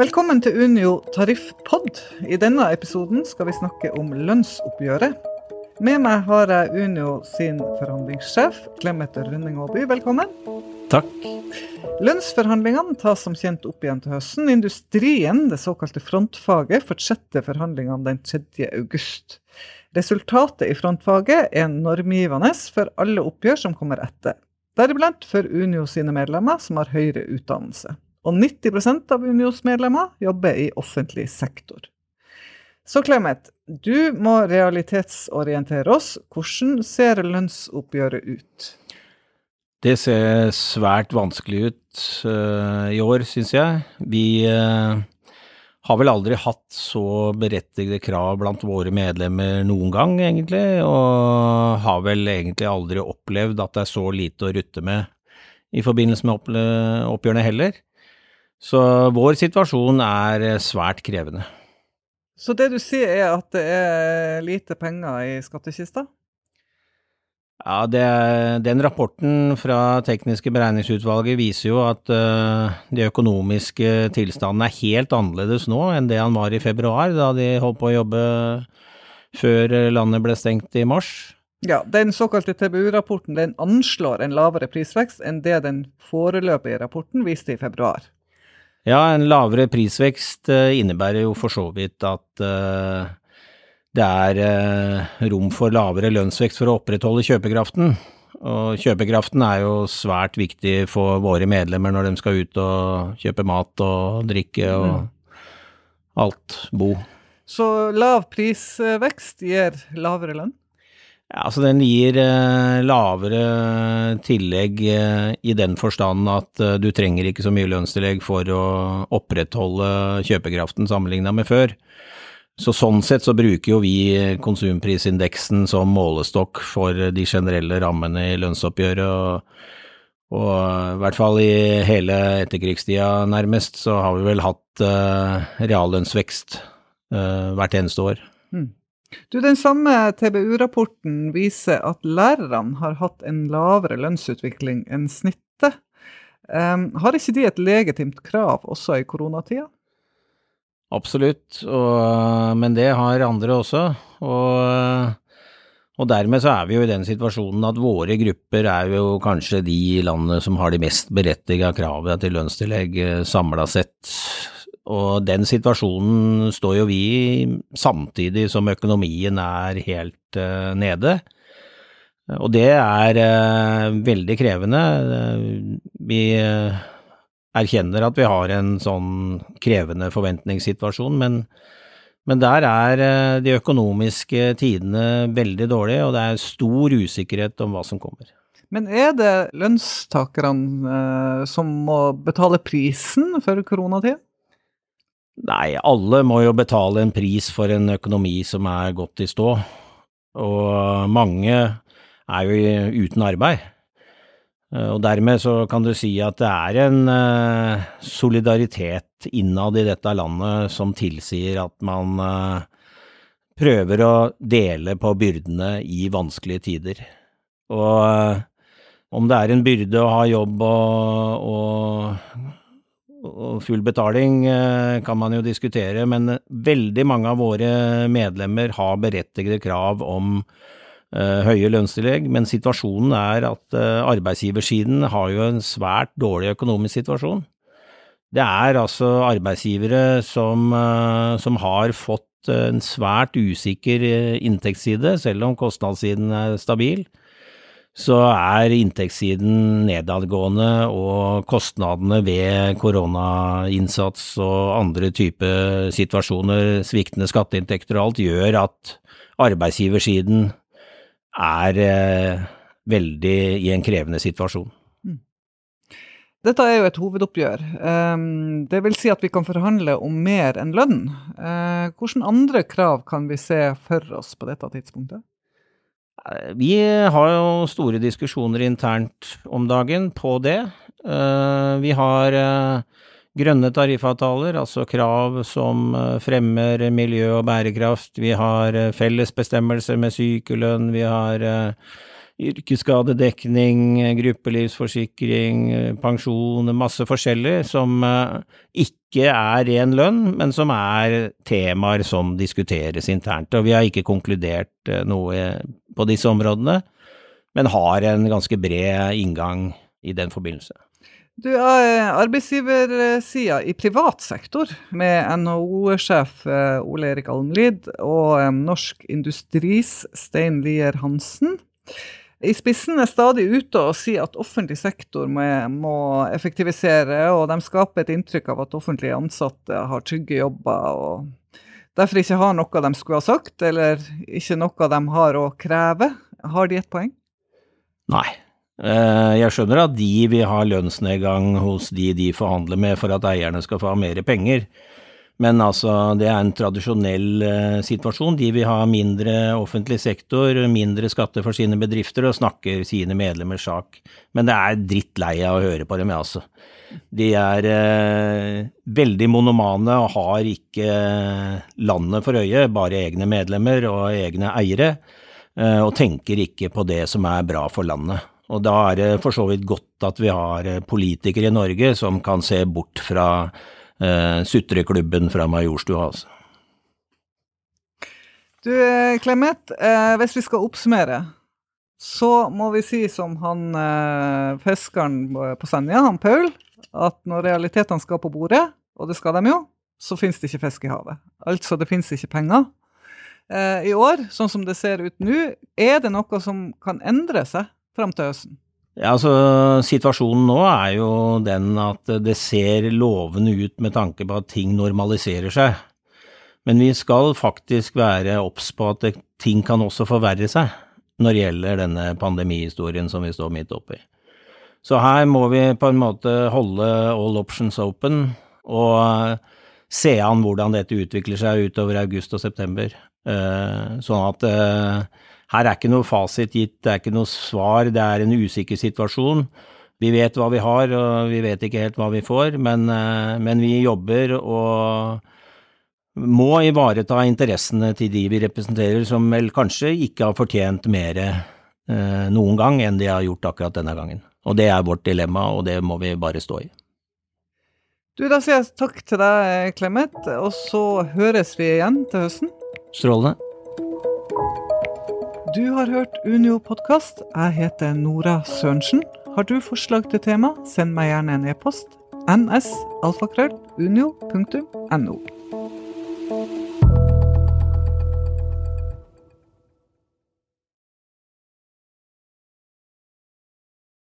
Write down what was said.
Velkommen til Unio tariffpod. I denne episoden skal vi snakke om lønnsoppgjøret. Med meg har jeg Unio sin forhandlingssjef, Clemet Rønning Aaby. Velkommen. Takk. Lønnsforhandlingene tas som kjent opp igjen til høsten. Industrien, det såkalte frontfaget, fortsetter forhandlingene den 3. august. Resultatet i frontfaget er normgivende for alle oppgjør som kommer etter. Deriblant for Unio sine medlemmer som har høyere utdannelse. Og 90% av Unios medlemmer jobber i offentlig sektor. Så Clemet, du må realitetsorientere oss. Hvordan ser lønnsoppgjøret ut? Det ser svært vanskelig ut uh, i år, syns jeg. Vi uh, har vel aldri hatt så berettigede krav blant våre medlemmer noen gang, egentlig, og har vel egentlig aldri opplevd at det er så lite å rutte med i forbindelse med oppgjørene heller. Så vår situasjon er svært krevende. Så det du sier er at det er lite penger i skattkista? Ja, det, Den rapporten fra Tekniske beregningsutvalget viser jo at uh, de økonomiske tilstandene er helt annerledes nå enn det han var i februar, da de holdt på å jobbe før landet ble stengt i mars. Ja, Den såkalte TBU-rapporten den anslår en lavere prisvekst enn det den foreløpige rapporten viste i februar. Ja, en lavere prisvekst uh, innebærer jo for så vidt at uh, det er eh, rom for lavere lønnsvekst for å opprettholde kjøpekraften. Og kjøpekraften er jo svært viktig for våre medlemmer når de skal ut og kjøpe mat og drikke og mm. alt, bo. Så lav prisvekst gir lavere lønn? Ja, altså Den gir eh, lavere tillegg eh, i den forstand at eh, du trenger ikke så mye lønnstillegg for å opprettholde kjøpekraften sammenligna med før. Så sånn sett så bruker jo vi konsumprisindeksen som målestokk for de generelle rammene i lønnsoppgjøret. Og, og i hvert fall i hele etterkrigstida nærmest, så har vi vel hatt uh, reallønnsvekst uh, hvert eneste år. Mm. Du, Den samme TBU-rapporten viser at lærerne har hatt en lavere lønnsutvikling enn snittet. Um, har ikke de et legitimt krav også i koronatida? Absolutt, og, men det har andre også. Og, og, dermed så er vi jo i den situasjonen at våre grupper er jo kanskje de i landet som har de mest berettiga kravene til lønnstillegg eh, samla sett. Og den situasjonen står jo vi i samtidig som økonomien er helt uh, nede. Og det er uh, veldig krevende. Vi uh, erkjenner at vi har en sånn krevende forventningssituasjon, men, men der er eh, de økonomiske tidene veldig dårlige, og det er stor usikkerhet om hva som kommer. Men er det lønnstakerne eh, som må betale prisen for koronatida? Nei, alle må jo betale en pris for en økonomi som er gått i stå, og mange er jo uten arbeid. Eh, og dermed så kan du si at det er en uh, solidaritet innad i dette landet som tilsier at man uh, prøver å dele på byrdene i vanskelige tider. Og om det er en byrde å ha jobb og, og, full betaling, kan man jo diskutere, men veldig mange av våre medlemmer har berettigede krav om Eh, høye lønnstillegg, men situasjonen er at eh, arbeidsgiversiden har jo en svært dårlig økonomisk situasjon. Det er altså arbeidsgivere som, eh, som har fått en svært usikker inntektsside, selv om kostnadssiden er stabil. Så er inntektssiden nedadgående, og kostnadene ved koronainnsats og andre typer situasjoner, sviktende skatteinntekter og alt, gjør at arbeidsgiversiden er eh, veldig i en krevende situasjon. Mm. Dette er jo et hovedoppgjør. Um, det vil si at vi kan forhandle om mer enn lønn. Uh, hvilke andre krav kan vi se for oss på dette tidspunktet? Eh, vi har jo store diskusjoner internt om dagen på det. Uh, vi har uh, grønne tariffavtaler, altså krav som eh, fremmer miljø og bærekraft. Vi har felles bestemmelser med sykelønn. Vi har eh, yrkesskadedekning, gruppelivsforsikring, pensjon, masse forskjellig som ikke er ren lønn, men som er temaer som diskuteres internt. Og vi har ikke konkludert noe på disse områdene, men har en ganske bred inngang i den forbindelse. Du er arbeidsgiversida i privat sektor, med NHO-sjef eh, Ole Erik Almlid og eh, Norsk Industris Stein Lier Hansen. I spissen er stadig ute og sier at offentlig sektor må, må effektivisere, og de skaper et inntrykk av at offentlige ansatte har trygge jobber og derfor ikke har noe de skulle ha sagt, eller ikke noe de har å kreve. Har de et poeng? Nei, Eh, jeg skjønner at de vil ha lønnsnedgang hos de de forhandler med for at eierne skal få ha mer penger, men altså, det er en tradisjonell eh, situasjon. De vil ha mindre offentlig sektor, mindre skatter for sine bedrifter og snakker sine medlemmers sak. Men det er drittlei av å høre på dem, altså. De er eh, veldig monomane og har ikke landet for øye, bare egne medlemmer og egne eiere, eh, og tenker ikke på det som er bra for landet. Og da er det for så vidt godt at vi har eh, politikere i Norge som kan se bort fra uh, sutreklubben fra Majorstua. Altså. Du eh, Clemet, eh, hvis vi skal oppsummere, så må vi si som han eh, fiskeren på Senja, han Paul, at når realitetene skal på bordet, og det skal de jo, så finnes det ikke fisk i havet. Altså, det finnes ikke penger. Eh, I år, sånn som det ser ut nå, er det noe som kan endre seg fram til høsten? Ja, altså Situasjonen nå er jo den at det ser lovende ut med tanke på at ting normaliserer seg. Men vi skal faktisk være obs på at ting kan også forverre seg når det gjelder denne pandemihistorien som vi står midt oppi. Så her må vi på en måte holde all options open og se an hvordan dette utvikler seg utover august og september. Eh, sånn at eh, her er ikke noe fasit gitt, det er ikke noe svar, det er en usikker situasjon. Vi vet hva vi har, og vi vet ikke helt hva vi får, men, eh, men vi jobber og må ivareta interessene til de vi representerer, som vel kanskje ikke har fortjent mer eh, noen gang enn de har gjort akkurat denne gangen. Og det er vårt dilemma, og det må vi bare stå i. Du, Da sier jeg takk til deg, Clemet, og så høres vi igjen til høsten. Strålende. Du har hørt Unio podkast. Jeg heter Nora Sørensen. Har du forslag til tema, send meg gjerne en e-post. nsalfakrøll.unio.no.